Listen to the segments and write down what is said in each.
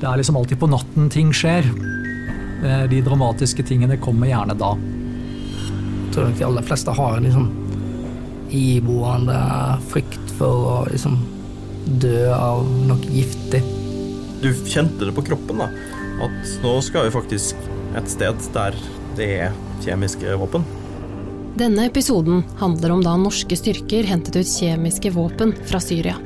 Det er liksom alltid på natten ting skjer. Eh, de dramatiske tingene kommer gjerne da. Jeg tror nok de aller fleste har en liksom iboende frykt for å liksom dø av noe giftig. Du kjente det på kroppen, da. At nå skal vi faktisk et sted der det er kjemiske våpen. Denne episoden handler om da norske styrker hentet ut kjemiske våpen fra Syria.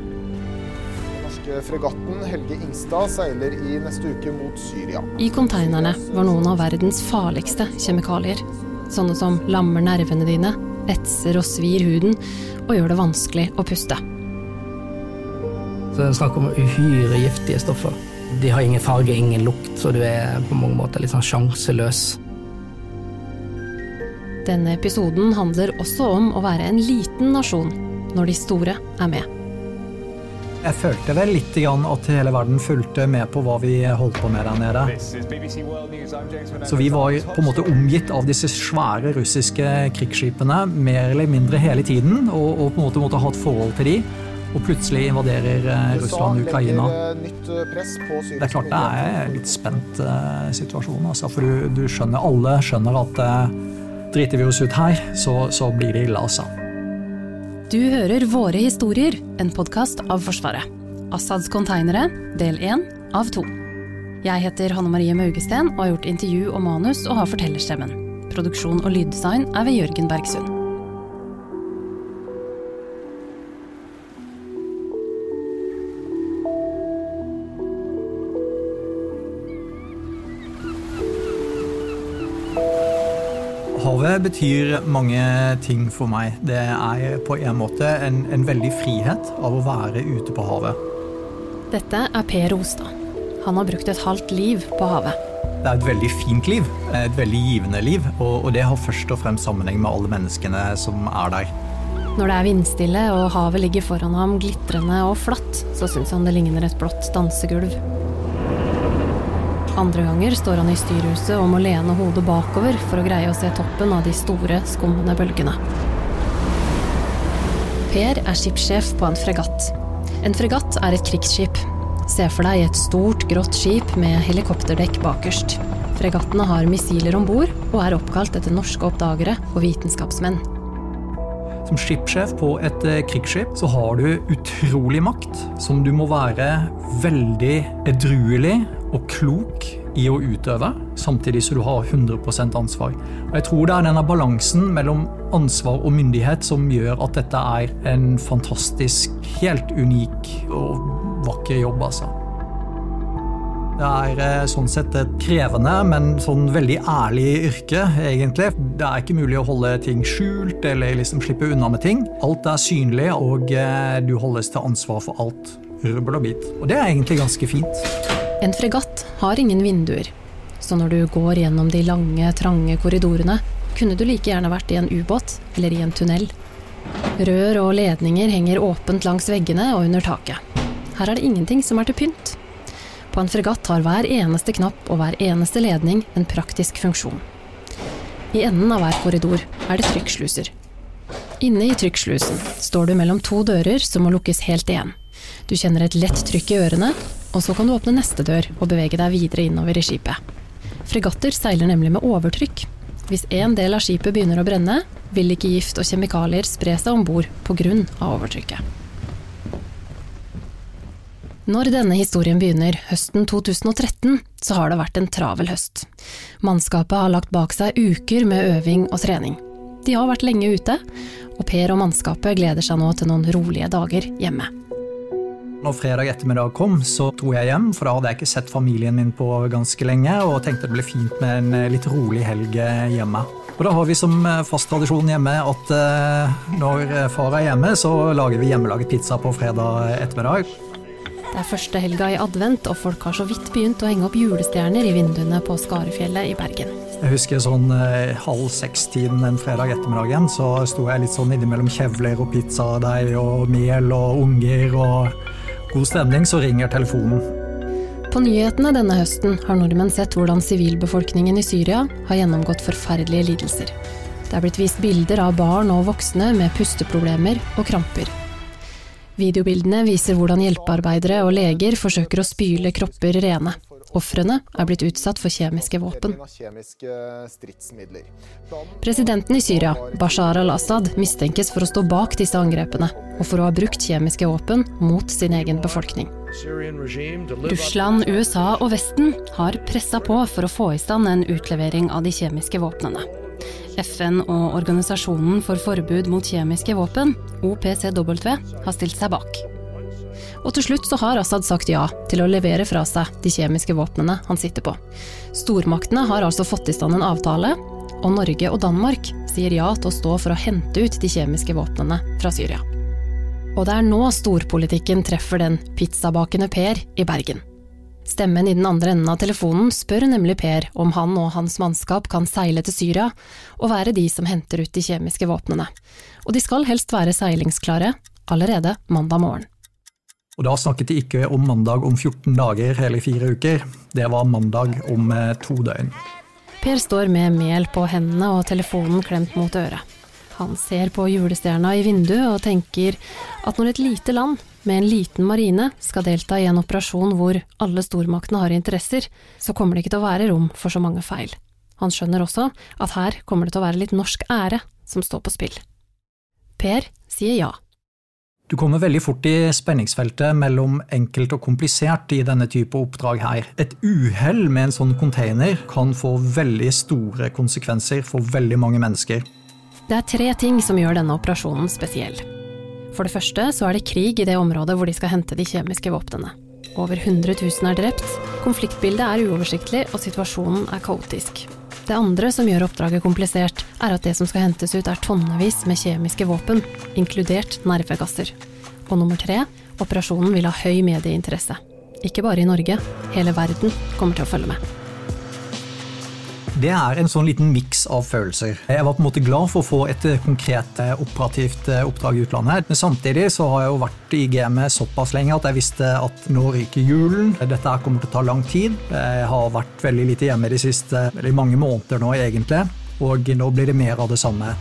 Norske fregatten Helge Ingstad seiler i neste uke mot Syria. I konteinerne var noen av verdens farligste kjemikalier. Sånne som lammer nervene dine, etser og svir huden og gjør det vanskelig å puste. Så det er snakk om uhyre giftige stoffer. De har ingen farge, ingen lukt, så du er på mange måter litt sånn sjanseløs. Denne episoden handler også om å være en liten nasjon når de store er med. Jeg følte vel litt grann at hele verden fulgte med på hva vi holdt på med der nede. Så vi var på en måte omgitt av disse svære russiske krigsskipene mer eller mindre hele tiden, og, og på en måte måtte ha et forhold til de. Og plutselig invaderer eh, Russland Ukraina. press på Det er klart det er en litt spent uh, situasjon, altså, for du, du skjønner, alle skjønner at uh, driter vi oss ut her, så, så blir det ille, altså. Du hører Våre historier, en podkast av Forsvaret. Assads konteinere, del én av to. Jeg heter Hanne Marie Maugesten og har gjort intervju og manus og har fortellerstemmen. Produksjon og lyddesign er ved Jørgen Bergsund. Havet betyr mange ting for meg. Det er på en måte en, en veldig frihet av å være ute på havet. Dette er Per Ostad. Han har brukt et halvt liv på havet. Det er et veldig fint liv, et veldig givende liv, og, og det har først og fremst sammenheng med alle menneskene som er der. Når det er vindstille og havet ligger foran ham glitrende og flatt, så syns han det ligner et blått dansegulv. Andre ganger står han i styrhuset og må lene hodet bakover for å greie å se toppen av de store, skummende bølgene. Per er skipssjef på en fregatt. En fregatt er et krigsskip. Se for deg et stort, grått skip med helikopterdekk bakerst. Fregattene har missiler om bord og er oppkalt etter norske oppdagere og vitenskapsmenn. Som skipssjef på et eh, krigsskip så har du utrolig makt, som du må være veldig edruelig og klok i å utøve, samtidig som du har 100% ansvar. Og jeg tror det er denne balansen mellom ansvar og myndighet som gjør at dette er en fantastisk, helt unik og vakker jobb, altså. Det er eh, sånn sett et krevende, men sånn veldig ærlig yrke, egentlig. Det er ikke mulig å holde ting skjult eller liksom slippe unna med ting. Alt er synlig, og eh, du holdes til ansvar for alt. Rubbel og bit. Og det er egentlig ganske fint. En fregatt har ingen vinduer, så når du går gjennom de lange, trange korridorene, kunne du like gjerne vært i en ubåt eller i en tunnel. Rør og ledninger henger åpent langs veggene og under taket. Her er det ingenting som er til pynt. På en fregatt har hver eneste knapp og hver eneste ledning en praktisk funksjon. I enden av hver korridor er det trykksluser. Inne i trykkslusen står du mellom to dører som må lukkes helt igjen. Du kjenner et lett trykk i ørene, og så kan du åpne neste dør og bevege deg videre innover i skipet. Fregatter seiler nemlig med overtrykk. Hvis en del av skipet begynner å brenne, vil ikke gift og kjemikalier spre seg om bord pga. overtrykket. Når denne historien begynner, høsten 2013, så har det vært en travel høst. Mannskapet har lagt bak seg uker med øving og trening. De har vært lenge ute, og Per og mannskapet gleder seg nå til noen rolige dager hjemme. Når fredag ettermiddag kom, så dro jeg hjem, for da hadde jeg ikke sett familien min på ganske lenge, og tenkte det ble fint med en eh, litt rolig helg eh, hjemme. Og da har vi som eh, fast tradisjon hjemme at når far er hjemme, så lager vi hjemmelaget pizza på fredag ettermiddag. Det er første helga i advent, og folk har så vidt begynt å henge opp julestjerner i vinduene på Skarefjellet i Bergen. Jeg husker sånn halv seks-tiden en fredag ettermiddagen, så sto jeg litt sånn innimellom kjevler og pizzadeig og mel og unger og god stemning, så ringer telefonen. På nyhetene denne høsten har nordmenn sett hvordan sivilbefolkningen i Syria har gjennomgått forferdelige lidelser. Det er blitt vist bilder av barn og voksne med pusteproblemer og kramper. Videobildene viser hvordan hjelpearbeidere og leger forsøker å spyle kropper rene. Ofrene er blitt utsatt for kjemiske våpen. Presidenten i Syria, Bashar al-Assad, mistenkes for å stå bak disse angrepene, og for å ha brukt kjemiske våpen mot sin egen befolkning. Russland, USA og Vesten har pressa på for å få i stand en utlevering av de kjemiske våpnene. FN og Organisasjonen for forbud mot kjemiske våpen, OPCW, har stilt seg bak. Og til slutt så har Assad sagt ja til å levere fra seg de kjemiske våpnene han sitter på. Stormaktene har altså fått i stand en avtale, og Norge og Danmark sier ja til å stå for å hente ut de kjemiske våpnene fra Syria. Og det er nå storpolitikken treffer den pizzabakende Per i Bergen. Stemmen i den andre enden av telefonen spør nemlig Per om han og hans mannskap kan seile til Syria og være de som henter ut de kjemiske våpnene. Og de skal helst være seilingsklare allerede mandag morgen. Og da snakket de ikke om mandag om 14 dager eller fire uker, det var mandag om eh, to døgn. Per står med mel på hendene og telefonen klemt mot øret. Han ser på julestjerna i vinduet og tenker at når et lite land med en liten marine skal delta i en operasjon hvor alle stormaktene har interesser, så kommer det ikke til å være rom for så mange feil. Han skjønner også at her kommer det til å være litt norsk ære som står på spill. Per sier ja. Du kommer veldig fort i spenningsfeltet mellom enkelt og komplisert i denne type oppdrag her. Et uhell med en sånn container kan få veldig store konsekvenser for veldig mange mennesker. Det er tre ting som gjør denne operasjonen spesiell. For det første så er det krig i det området hvor de skal hente de kjemiske våpnene. Over 100 000 er drept, konfliktbildet er uoversiktlig og situasjonen er kaotisk. Det andre som gjør oppdraget komplisert, er at det som skal hentes ut er tonnevis med kjemiske våpen, inkludert nervegasser. Og nummer tre, operasjonen vil ha høy medieinteresse. Ikke bare i Norge, hele verden kommer til å følge med. Det er en sånn liten miks av følelser. Jeg var på en måte glad for å få et konkret eh, operativt eh, oppdrag i utlandet. Men samtidig så har jeg jo vært i gamet såpass lenge at jeg visste at nå ryker julen. Dette her kommer til å ta lang tid. Jeg har vært veldig lite hjemme de siste veldig mange måneder nå, egentlig. Og nå blir det mer av det samme.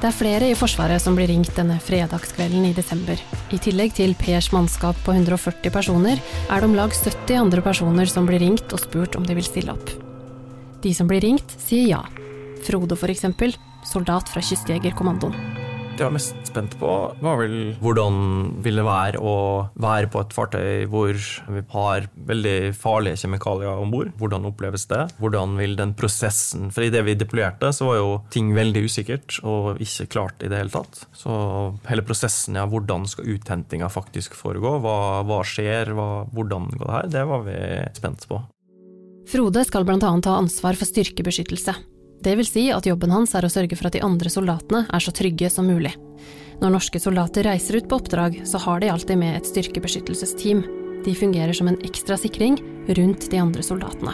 Det er flere i Forsvaret som blir ringt denne fredagskvelden i desember. I tillegg til Pers mannskap på 140 personer, er det om lag 70 andre personer som blir ringt og spurt om de vil stille opp. De som blir ringt, sier ja. Frode f.eks., soldat fra Kystjegerkommandoen. Det jeg var mest spent på, var vel hvordan vil det være å være på et fartøy hvor vi har veldig farlige kjemikalier om bord. Hvordan oppleves det? Hvordan vil den prosessen For idet vi deployerte, så var jo ting veldig usikkert og ikke klart i det hele tatt. Så hele prosessen, ja, hvordan skal uthentinga faktisk foregå? Hva, hva skjer? Hva, hvordan går det her? Det var vi spent på. Frode skal bl.a. ta ansvar for styrkebeskyttelse. Det vil si at jobben hans er å sørge for at de andre soldatene er så trygge som mulig. Når norske soldater reiser ut på oppdrag, så har de alltid med et styrkebeskyttelsesteam. De fungerer som en ekstra sikring rundt de andre soldatene.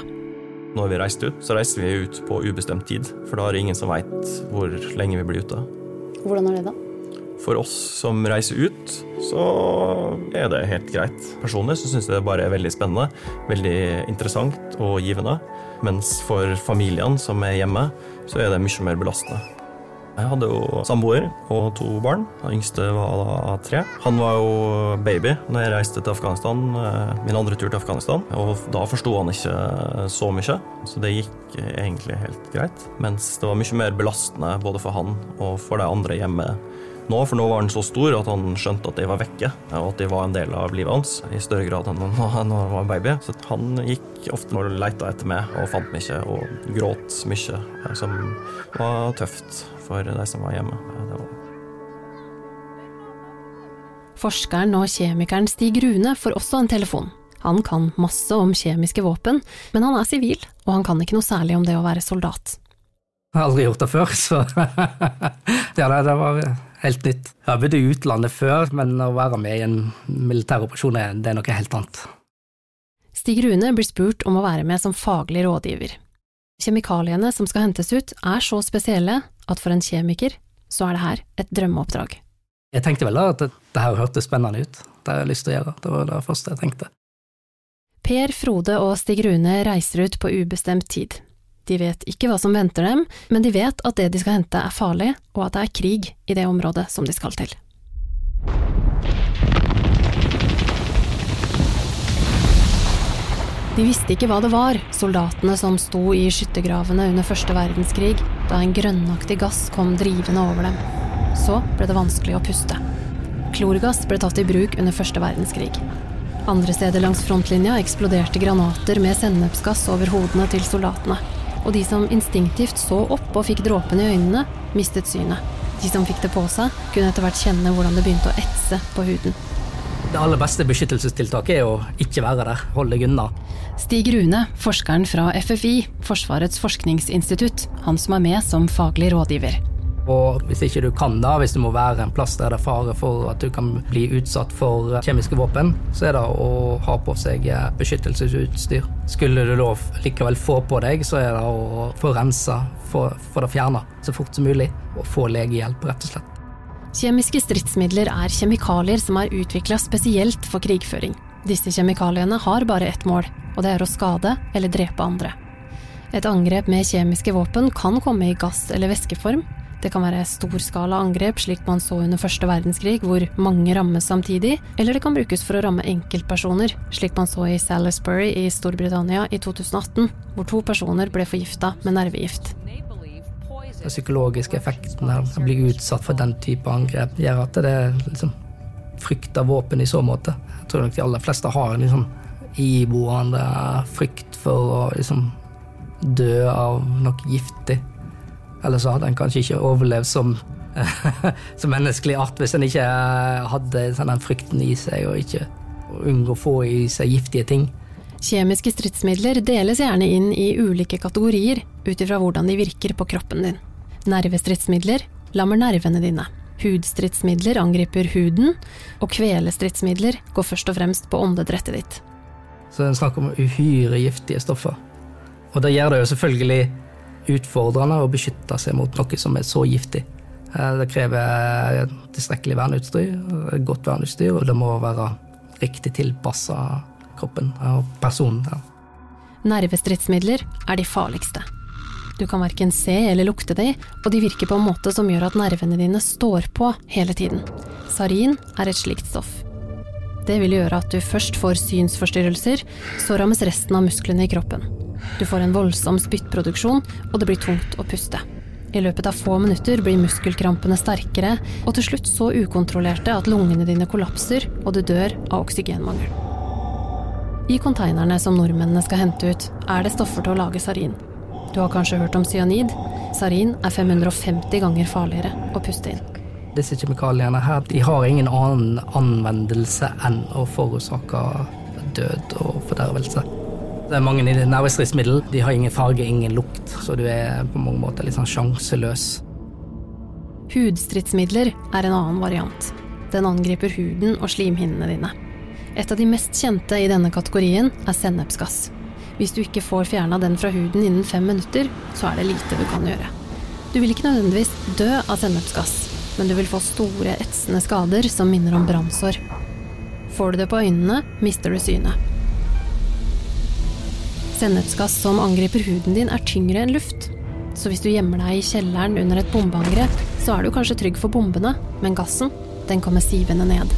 Når vi reiste ut, så reiste vi ut på ubestemt tid, for da er det ingen som veit hvor lenge vi blir ute. Hvordan er det da? For oss som reiser ut, så er det helt greit. Personlig så syns jeg det bare er veldig spennende, veldig interessant og givende. Mens for familiene som er hjemme, så er det mye mer belastende. Jeg hadde jo samboer og to barn. Den yngste var da tre. Han var jo baby når jeg reiste til Afghanistan, eh, min andre tur til Afghanistan. Og da forsto han ikke så mye, så det gikk egentlig helt greit. Mens det var mye mer belastende både for han og for de andre hjemme nå, for nå var han så stor at han skjønte at de var vekke, og at de var en del av livet hans i større grad enn når han var en baby. Så han gikk ofte og leita etter meg og fant meg ikke, og gråt mye, som var tøft for de som var hjemme. Var... Forskeren og kjemikeren Stig Rune får også en telefon. Han kan masse om kjemiske våpen, men han er sivil, og han kan ikke noe særlig om det å være soldat. Jeg har aldri gjort det før, så ja, det, var helt nytt. Jeg har bodd i utlandet før, men å være med i en militær operasjon, det er noe helt annet. Stig Rune blir spurt om å være med som faglig rådgiver. Kjemikaliene som skal hentes ut, er så spesielle at for en kjemiker så er det her et drømmeoppdrag. Jeg tenkte vel da at det her hørtes spennende ut. Det har jeg lyst til å gjøre. Det var det første jeg tenkte. Per, Frode og Stig Rune reiser ut på ubestemt tid. De vet ikke hva som venter dem, men de vet at det de skal hente er farlig, og at det er krig i det området som de skal til. De visste ikke hva det var, soldatene som sto i skyttergravene under første verdenskrig, da en grønnaktig gass kom drivende over dem. Så ble det vanskelig å puste. Klorgass ble tatt i bruk under første verdenskrig. Andre steder langs frontlinja eksploderte granater med sennepsgass over hodene til soldatene. Og de som instinktivt så opp og fikk dråpene i øynene, mistet synet. De som fikk det på seg, kunne etter hvert kjenne hvordan det begynte å etse på huden. Det aller beste beskyttelsestiltaket er å ikke være der, holde deg unna. Stig Rune, forskeren fra FFI, Forsvarets forskningsinstitutt, han som er med som faglig rådgiver. Og hvis ikke du kan da, hvis du må være en plass der det er fare for at du kan bli utsatt for kjemiske våpen, så er det å ha på seg beskyttelsesutstyr. Skulle du da likevel få på deg, så er det å få rensa, få, få det fjerna så fort som mulig, og få legehjelp, rett og slett. Kjemiske stridsmidler er kjemikalier som er utvikla spesielt for krigføring. Disse kjemikaliene har bare ett mål, og det er å skade eller drepe andre. Et angrep med kjemiske våpen kan komme i gass- eller væskeform. Det kan være storskala angrep, slik man så under første verdenskrig, hvor mange rammes samtidig, eller det kan brukes for å ramme enkeltpersoner, slik man så i Salisbury i Storbritannia i 2018, hvor to personer ble forgifta med nervegift. Den psykologiske effekten av å bli utsatt for den type angrep gjør at det liksom frykt av våpen i så måte. Jeg tror nok de aller fleste har en liksom iboende frykt for å liksom dø av noe giftig. Eller så hadde en kanskje ikke overlevd som, som menneskelig art hvis en ikke hadde sånn den frykten i seg og ikke unngå å få i seg giftige ting. Kjemiske stridsmidler deles gjerne inn i ulike kategorier ut ifra hvordan de virker på kroppen din. Nervestridsmidler lammer nervene dine. Hudstridsmidler angriper huden, og kvelestridsmidler går først og fremst på åndedrettet ditt. Så det er snakk om uhyre giftige stoffer. Og det gjør det jo selvfølgelig utfordrende å beskytte seg mot noe som er så giftig. Eh, det krever tilstrekkelig verneutstyr, godt verneutstyr, og det må være riktig tilpassa kroppen og personen. Ja. Nervestridsmidler er de farligste. Du kan verken se eller lukte dem, og de virker på en måte som gjør at nervene dine står på hele tiden. Sarin er et slikt stoff. Det vil gjøre at du først får synsforstyrrelser, så rammes resten av musklene i kroppen. Du får en voldsom spyttproduksjon, og det blir tungt å puste. I løpet av få minutter blir muskelkrampene sterkere, og til slutt så ukontrollerte at lungene dine kollapser, og du dør av oksygenmangel. I konteinerne som nordmennene skal hente ut, er det stoffer til å lage sarin. Du har kanskje hørt om cyanid? Sarin er 550 ganger farligere å puste inn. Disse kjemikaliene her de har ingen annen anvendelse enn å forårsake død og fordervelse. Det er mange i. De har ingen farge, ingen lukt, så du er på mange måter litt sånn sjanseløs. Hudstridsmidler er en annen variant. Den angriper huden og slimhinnene dine. Et av de mest kjente i denne kategorien er sennepsgass. Hvis du ikke får fjerna den fra huden innen fem minutter, så er det lite du kan gjøre. Du vil ikke nødvendigvis dø av sennepsgass, men du vil få store, etsende skader som minner om brannsår. Får du det på øynene, mister du synet. Sennepsgass som angriper huden din, er tyngre enn luft. Så hvis du gjemmer deg i kjelleren under et bombeangrep, så er du kanskje trygg for bombene, men gassen, den kommer sivende ned.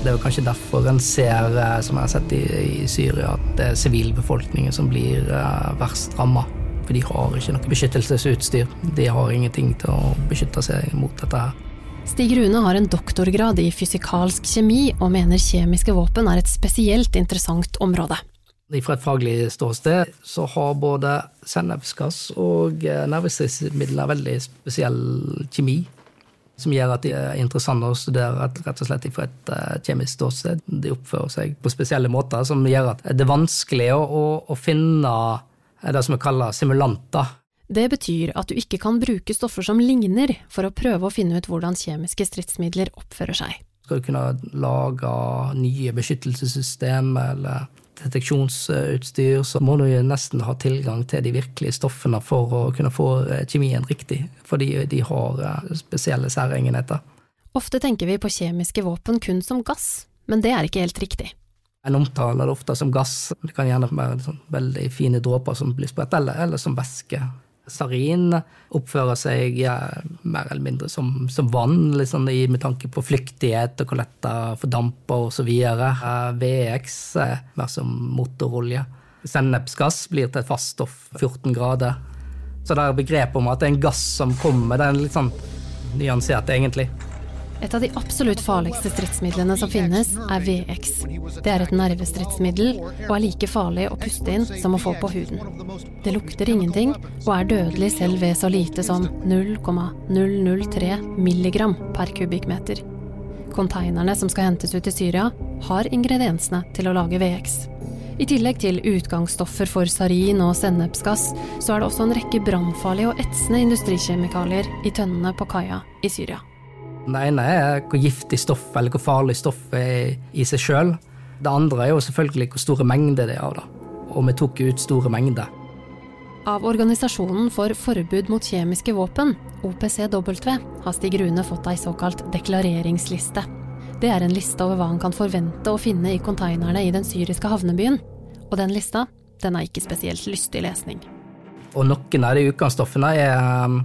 Det er jo kanskje derfor en ser, eh, som jeg har sett i, i Syria, at det er sivilbefolkningen som blir uh, verst ramma. For de har ikke noe beskyttelsesutstyr. De har ingenting til å beskytte seg mot dette her. Stig Rune har en doktorgrad i fysikalsk kjemi og mener kjemiske våpen er et spesielt interessant område. Fra et faglig ståsted så har både sennepsgass og eh, nervestridsmidler veldig spesiell kjemi som gjør at de er interessante å studere rett og slett fra et uh, kjemisk ståsted. De oppfører seg på spesielle måter som gjør at det er vanskelig å, å, å finne det som vi kaller simulanter. Det betyr at du ikke kan bruke stoffer som ligner, for å prøve å finne ut hvordan kjemiske stridsmidler oppfører seg. Skal du kunne lage nye beskyttelsessystem eller deteksjonsutstyr, så må du nesten ha tilgang til de virkelige stoffene for å kunne få eh, kjemien riktig, fordi de har eh, spesielle særegenheter. Ofte tenker vi på kjemiske våpen kun som gass, men det er ikke helt riktig. En omtaler det ofte som gass, det kan gjerne være sånn veldig fine dråper som blir spredt, eller, eller som væske. Sarin oppfører seg ja, mer eller mindre som, som vann, liksom, med tanke på flyktighet og hvor lett det fordamper osv. VX er mer som motorolje. Sennepsgass blir til et fast stoff 14 grader. Så det er begrepet om at det er en gass som kommer, det er litt sånn nyansert, egentlig. Et av de absolutt farligste stridsmidlene som finnes, er VX. Det er et nervestridsmiddel og er like farlig å puste inn som å få på huden. Det lukter ingenting og er dødelig selv ved så lite som 0,003 milligram per kubikkmeter. Konteinerne som skal hentes ut i Syria, har ingrediensene til å lage VX. I tillegg til utgangsstoffer for sarin og sennepsgass, så er det også en rekke brannfarlige og etsende industrikjemikalier i tønnene på kaia i Syria. Det ene er hvor giftig stoffet eller hvor farlig stoffet er i seg sjøl. Det andre er jo selvfølgelig hvor store mengder det er av det. Og vi tok ut store mengder. Av Organisasjonen for forbud mot kjemiske våpen, OPCW, har Stig Rune fått ei såkalt deklareringsliste. Det er en liste over hva han kan forvente å finne i konteinerne i den syriske havnebyen. Og den lista, den er ikke spesielt lystig lesning. Og noen av de utgangsstoffene er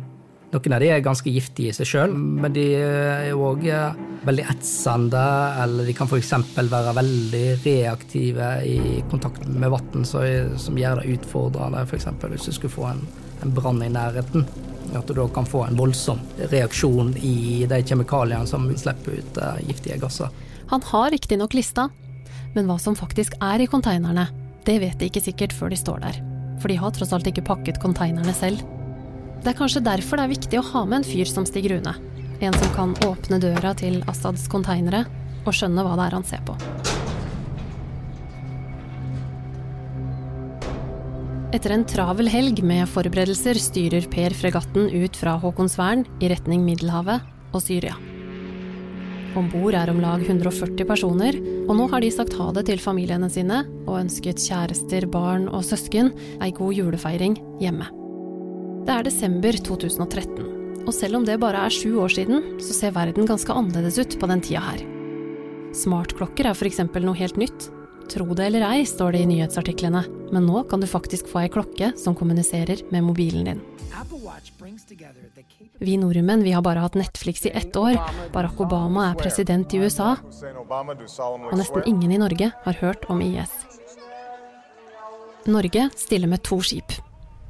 noen av de er ganske giftige i seg sjøl, men de er òg eh, veldig etsende, eller de kan f.eks. være veldig reaktive i kontakt med vann, som gjør det utfordrende, f.eks. hvis du skulle få en, en brann i nærheten. At du da kan få en voldsom reaksjon i de kjemikaliene som slipper ut uh, giftige gasser. Han har riktignok lista, men hva som faktisk er i konteinerne, det vet de ikke sikkert før de står der. For de har tross alt ikke pakket konteinerne selv. Det er kanskje derfor det er viktig å ha med en fyr som Stig Rune. En som kan åpne døra til Assads konteinere og skjønne hva det er han ser på. Etter en travel helg med forberedelser styrer Per fregatten ut fra Håkonsvern i retning Middelhavet og Syria. Om bord er om lag 140 personer, og nå har de sagt ha det til familiene sine og ønsket kjærester, barn og søsken ei god julefeiring hjemme. Det er desember 2013, og selv om det bare er sju år siden, så ser verden ganske annerledes ut på den tida her. Smartklokker er f.eks. noe helt nytt. Tro det eller ei, står det i nyhetsartiklene, men nå kan du faktisk få ei klokke som kommuniserer med mobilen din. Vi nordmenn vi har bare hatt Netflix i ett år. Barack Obama er president i USA. Og nesten ingen i Norge har hørt om IS. Norge stiller med to skip.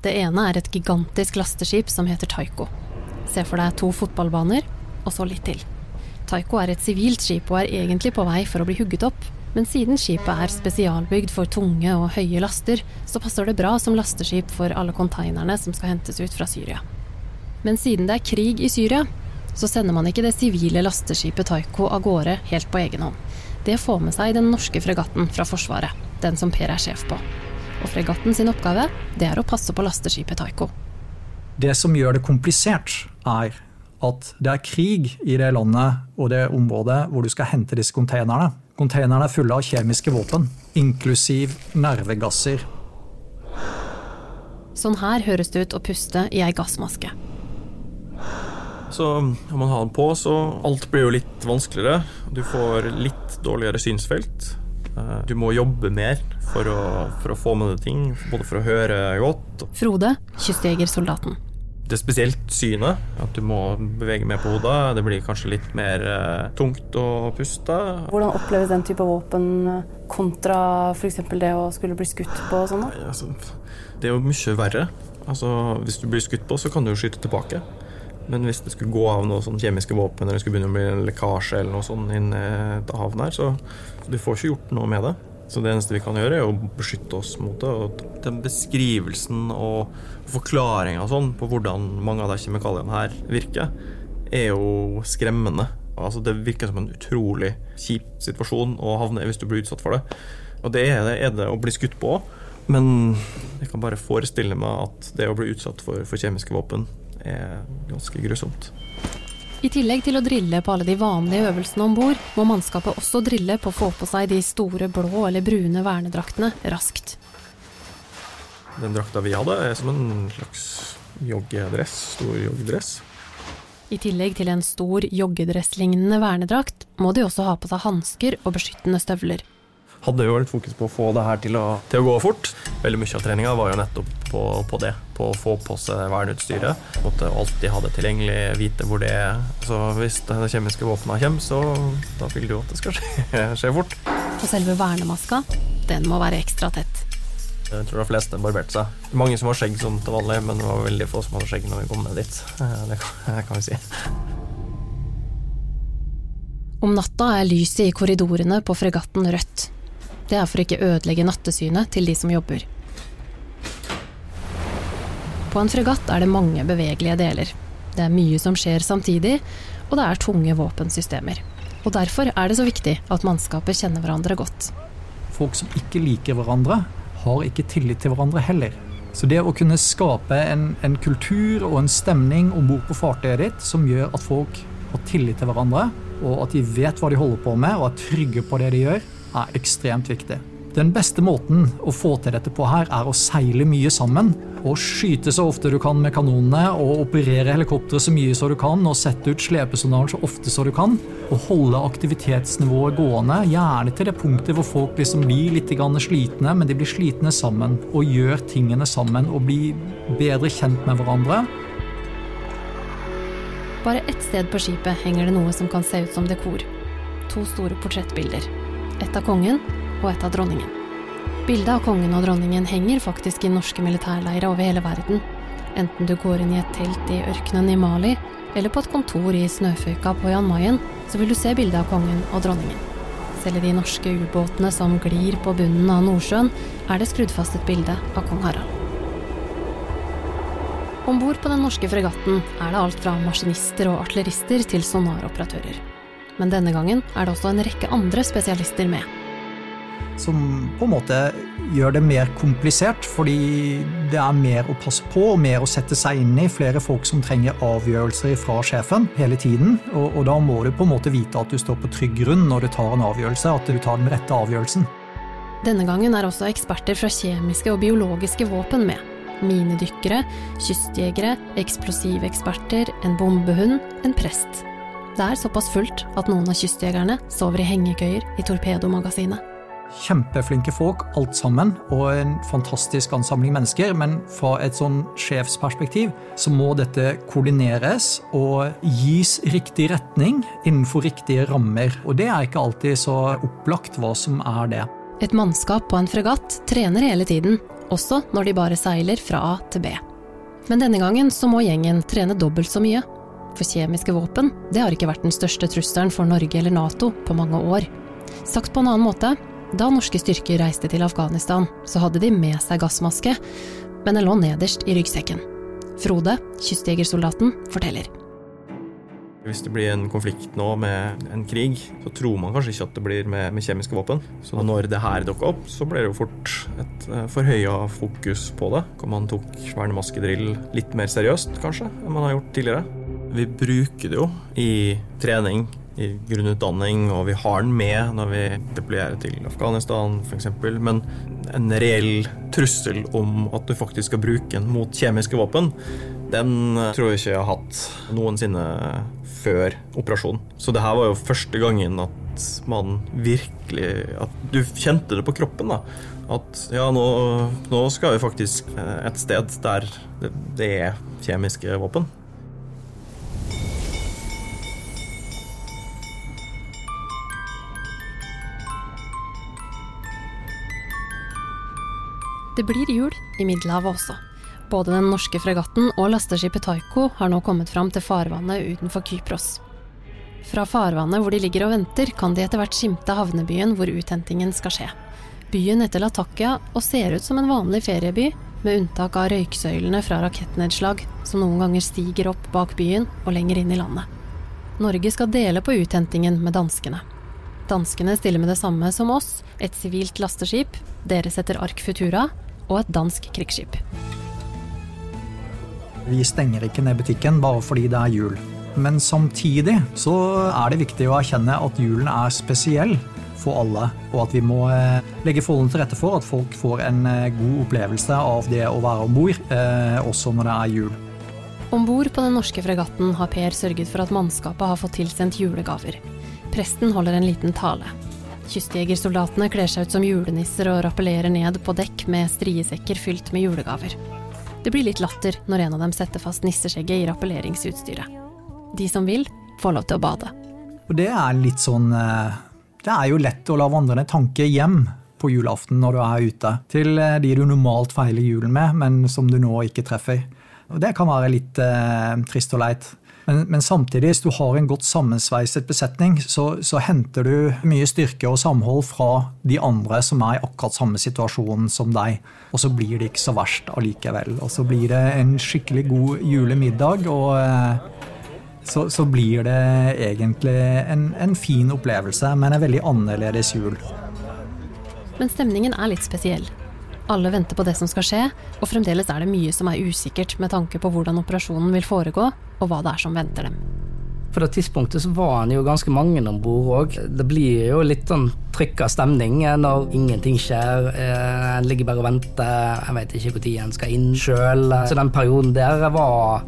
Det ene er et gigantisk lasteskip som heter Taiko. Se for deg to fotballbaner, og så litt til. Taiko er et sivilt skip og er egentlig på vei for å bli hugget opp. Men siden skipet er spesialbygd for tunge og høye laster, så passer det bra som lasteskip for alle konteinerne som skal hentes ut fra Syria. Men siden det er krig i Syria, så sender man ikke det sivile lasteskipet Taiko av gårde helt på egen hånd. Det får med seg den norske fregatten fra Forsvaret, den som Per er sjef på og fregatten sin oppgave det er å passe på lasteskipet Taiko. Det som gjør det komplisert, er at det er krig i det landet og det området hvor du skal hente disse containerne. Containerne er fulle av kjemiske våpen, inklusiv nervegasser. Sånn her høres det ut å puste i ei gassmaske. Så når man har den på, så alt blir jo litt vanskeligere. Du får litt dårligere synsfelt. Eh, du må jobbe mer for å, for å, få med deg ting, både for å høre godt Frode, kystjegersoldaten. Det er spesielt synet, at du må bevege mer på hodet. Det blir kanskje litt mer eh, tungt å puste. Hvordan oppleves den type våpen eh, kontra f.eks. det å skulle bli skutt på? og sånn? Altså, det er jo mye verre. Altså, hvis du blir skutt på, så kan du jo skyte tilbake. Men hvis det skulle gå av noe sånn kjemiske våpen, eller det skulle begynne å bli en lekkasje eller noe sånt inn til et her, så du får ikke gjort noe med det. Så det eneste vi kan gjøre, er å beskytte oss mot det. Den beskrivelsen og forklaringa sånn på hvordan mange av de kjemikaliene her virker, er jo skremmende. Altså, det virker som en utrolig kjip situasjon å havne i hvis du blir utsatt for det. Og det er det, er det å bli skutt på. Men jeg kan bare forestille meg at det å bli utsatt for, for kjemiske våpen er ganske grusomt. I tillegg til å drille på alle de vanlige øvelsene om bord, må mannskapet også drille på å få på seg de store blå eller brune vernedraktene raskt. Den drakta vi hadde, er som en slags joggedress. Stor joggedress. I tillegg til en stor joggedresslignende vernedrakt, må de også ha på seg hansker og beskyttende støvler hadde jo litt fokus på å få det her til å, til å gå fort. Veldig mye av treninga var jo nettopp på, på, det, på å få på seg verneutstyret. Måtte alltid ha det tilgjengelig, vite hvor det er. Så hvis det kjemiske våpenet kommer, så da vil du jo at det skal skje, skje fort. Og selve vernemaska, den må være ekstra tett. Jeg tror de fleste barberte seg. Mange som har skjegg sånn til vanlig, men det var veldig få som hadde skjegg når vi kom ned dit. Det kan vi si. Om natta er lyset i korridorene på fregatten rødt. Det er for ikke ødelegge nattesynet til de som jobber. På en fregatt er det mange bevegelige deler. Det er mye som skjer samtidig, og det er tunge våpensystemer. Og derfor er det så viktig at mannskapet kjenner hverandre godt. Folk som ikke liker hverandre, har ikke tillit til hverandre heller. Så det å kunne skape en, en kultur og en stemning om bord på fartøyet ditt som gjør at folk har tillit til hverandre, og at de vet hva de holder på med og er trygge på det de gjør, er ekstremt viktig. Den beste måten å få til dette på her, er å seile mye sammen. Og skyte så ofte du kan med kanonene, og operere helikopteret så mye som du kan, og sette ut slepesonaren så ofte som du kan. Og holde aktivitetsnivået gående, gjerne til det punktet hvor folk liksom blir litt slitne, men de blir slitne sammen, og gjør tingene sammen, og blir bedre kjent med hverandre. Bare ett sted på skipet henger det noe som kan se ut som dekor. To store portrettbilder. Ett av kongen og et av dronningen. Bildet av kongen og dronningen henger faktisk i norske militærleirer over hele verden. Enten du går inn i et telt i ørkenen i Mali, eller på et kontor i snøføyka på Jan Mayen, så vil du se bildet av kongen og dronningen. Selv i de norske ubåtene som glir på bunnen av Nordsjøen, er det skrudd fast et bilde av kong Harald. Om bord på den norske fregatten er det alt fra maskinister og artillerister til sonaroperatører. Men denne gangen er det også en rekke andre spesialister med. som på en måte gjør det mer komplisert, fordi det er mer å passe på og mer å sette seg inn i. Flere folk som trenger avgjørelser fra sjefen hele tiden. Og, og da må du på en måte vite at du står på trygg grunn når du tar en avgjørelse, at du tar den rette avgjørelsen. Denne gangen er også eksperter fra kjemiske og biologiske våpen med. Minedykkere, kystjegere, eksplosiveksperter, en bombehund, en prest. Det er såpass fullt at noen av kystjegerne sover i hengekøyer i torpedomagasinet. Kjempeflinke folk, alt sammen, og en fantastisk ansamling mennesker. Men fra et sånn sjefsperspektiv så må dette koordineres og gis riktig retning innenfor riktige rammer. Og det er ikke alltid så opplagt hva som er det. Et mannskap på en fregatt trener hele tiden, også når de bare seiler fra A til B. Men denne gangen så må gjengen trene dobbelt så mye. For kjemiske våpen det har ikke vært den største trusselen for Norge eller Nato på mange år. Sagt på en annen måte, da norske styrker reiste til Afghanistan, så hadde de med seg gassmaske, men den lå nederst i ryggsekken. Frode, kystjegersoldaten, forteller. Hvis det blir en konflikt nå med en krig, så tror man kanskje ikke at det blir med, med kjemiske våpen. Så når det her dukker opp, så blir det jo fort et uh, forhøya fokus på det. Man tok vernemaskedrill litt mer seriøst, kanskje, enn man har gjort tidligere. Vi bruker det jo i trening, i grunnutdanning, og vi har den med når vi deployerer til Afghanistan f.eks. Men en reell trussel om at du faktisk skal bruke den mot kjemiske våpen, den tror jeg ikke jeg har hatt noensinne før operasjonen. Så det her var jo første gangen at man virkelig At du kjente det på kroppen. da At ja, nå, nå skal vi faktisk et sted der det, det er kjemiske våpen. Det blir jul i Middelhavet også. Både den norske fregatten og lasteskipet Taiko har nå kommet fram til farvannet utenfor Kypros. Fra farvannet hvor de ligger og venter, kan de etter hvert skimte havnebyen hvor uthentingen skal skje. Byen heter Latakia og ser ut som en vanlig ferieby, med unntak av røyksøylene fra rakettnedslag som noen ganger stiger opp bak byen og lenger inn i landet. Norge skal dele på uthentingen med danskene. Danskene stiller med det samme som oss, et sivilt lasteskip, deres setter Ark Futura, og et dansk krigsskip. Vi stenger ikke ned butikken bare fordi det er jul. Men samtidig så er det viktig å erkjenne at julen er spesiell for alle, og at vi må eh, legge forholdene til rette for at folk får en eh, god opplevelse av det å være om bord, eh, også når det er jul. Om bord på den norske fregatten har Per sørget for at mannskapet har fått tilsendt julegaver. Presten holder en liten tale. Kystjegersoldatene kler seg ut som julenisser og rappellerer ned på dekk med striesekker fylt med julegaver. Det blir litt latter når en av dem setter fast nisseskjegget i rappelleringsutstyret. De som vil, får lov til å bade. Og det er litt sånn Det er jo lett å la vandrende tanke hjem på julaften når du er ute, til eh, de du normalt feiler julen med, men som du nå ikke treffer. Og Det kan være litt eh, trist og leit. Men, men, samtidig, hvis du har en godt sammensveiset besetning, så, så, henter du mye styrke og samhold fra de andre som er i akkurat samme situasjon som deg. Og så blir det ikke så verst allikevel. Og så blir det en skikkelig god julemiddag. og... Eh, så, så, blir det egentlig en, en, fin opplevelse, men en veldig annerledes jul. Men stemningen er litt spesiell. Alle venter på det som skal skje, og fremdeles er det mye som er usikkert med tanke på hvordan operasjonen vil foregå, og hva det er som venter dem. På det tidspunktet så var han jo ganske mange om bord òg. Det blir jo litt sånn trykka stemning når ingenting skjer. Eh, en ligger bare og venter. en vet ikke når en skal inn sjøl. Så den perioden der var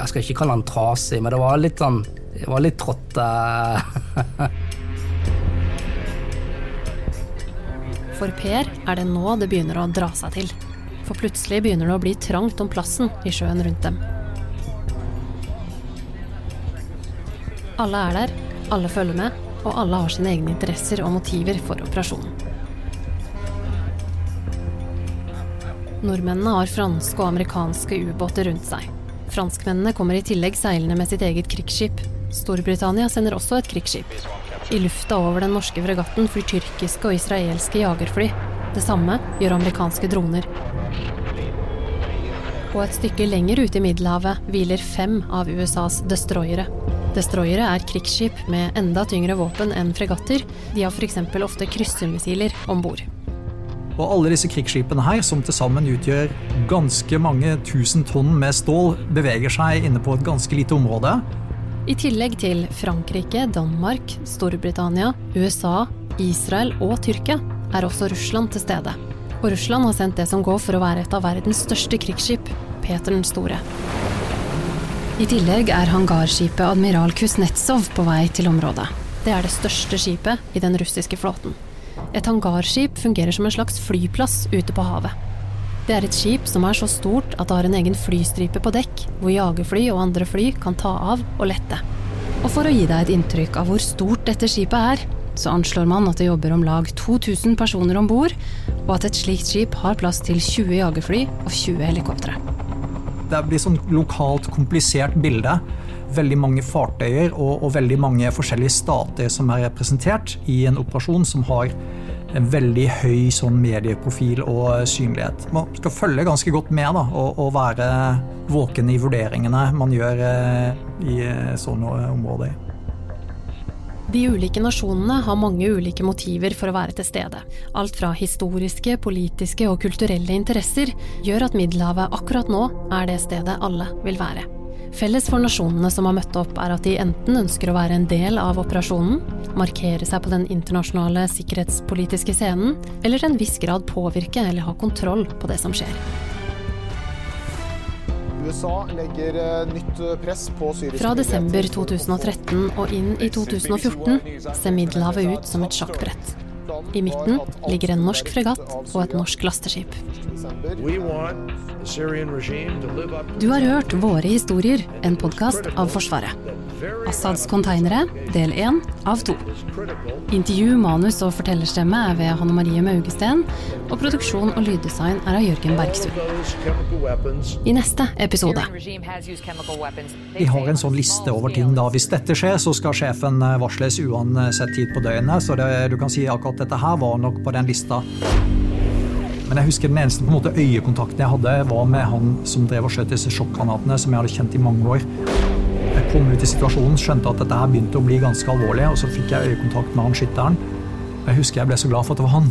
jeg skal ikke kalle han trasig, men det var litt sånn Det var litt trått. For Per er det nå det begynner å dra seg til. For plutselig begynner det å bli trangt om plassen i sjøen rundt dem. Alle er der, alle følger med, og alle har sine egne interesser og motiver for operasjonen. Nordmennene har franske og amerikanske ubåter rundt seg. Franskmennene kommer i tillegg seilende med sitt eget krigsskip. Storbritannia sender også et krigsskip. I lufta over den norske fregatten flyr tyrkiske og israelske jagerfly. Det samme gjør amerikanske droner. Og et stykke lenger ute i Middelhavet hviler fem av USAs destroyere. Destroyere er krigsskip med enda tyngre våpen enn fregatter. De har f.eks. ofte kryssermissiler om bord. Og alle disse krigsskipene her, som til sammen utgjør ganske mange tusen tonn med stål, beveger seg inne på et ganske lite område. I tillegg til Frankrike, Danmark, Storbritannia, USA, Israel og Tyrkia er også Russland til stede. Og Russland har sendt det som går for å være et av verdens største krigsskip, Peter den store. I tillegg er hangarskipet Admiral Kuznetsov på vei til området. Det er det største skipet i den russiske flåten. Et hangarskip fungerer som en slags flyplass ute på havet. Det er et skip som er så stort at det har en egen flystripe på dekk, hvor jagerfly og andre fly kan ta av og lette. Og for å gi deg et inntrykk av hvor stort dette skipet er, så anslår man at det jobber om lag 2000 personer om bord, og at et slikt skip har plass til 20 jagerfly og 20 helikoptre. Det blir sånn lokalt komplisert bilde. Veldig mange fartøyer og, og veldig mange forskjellige stater som er representert i en operasjon som har en veldig høy sånn medieprofil og synlighet. Man skal følge ganske godt med da, og, og være våken i vurderingene man gjør eh, i eh, sånne områder. De ulike nasjonene har mange ulike motiver for å være til stede. Alt fra historiske, politiske og kulturelle interesser gjør at Middelhavet akkurat nå er det stedet alle vil være. Felles for nasjonene som har møtt opp, er at de enten ønsker å være en del av operasjonen, markere seg på den internasjonale sikkerhetspolitiske scenen, eller til en viss grad påvirke eller ha kontroll på det som skjer. USA legger eh, nytt press på syriske Fra desember 2013 og inn i 2014 ser Middelhavet ut som et sjakkbrett. I midten ligger en norsk fregatt og et norsk lasteskip. Du har hørt Våre historier, en podkast av Forsvaret. Assads konteinere, del én av to. Intervju, manus og fortellerstemme er ved Hanne Marie Maugesten, og produksjon og lyddesign er av Jørgen Bergsund. I neste episode Vi har en sånn liste over ting. da. Hvis dette skjer, så skal sjefen eh, varsles uansett tid på døgnet. Så det, du kan si akkurat dette her var nok på den lista. Men jeg husker den eneste på en måte, øyekontakten jeg hadde, var med han som drev og skjøt disse sjokkgranatene, som jeg hadde kjent i mange år. Kom ut i situasjonen, skjønte at dette her begynte å bli ganske alvorlig, og så fikk jeg øyekontakt med han skytteren. Jeg husker jeg ble så glad for at det var han.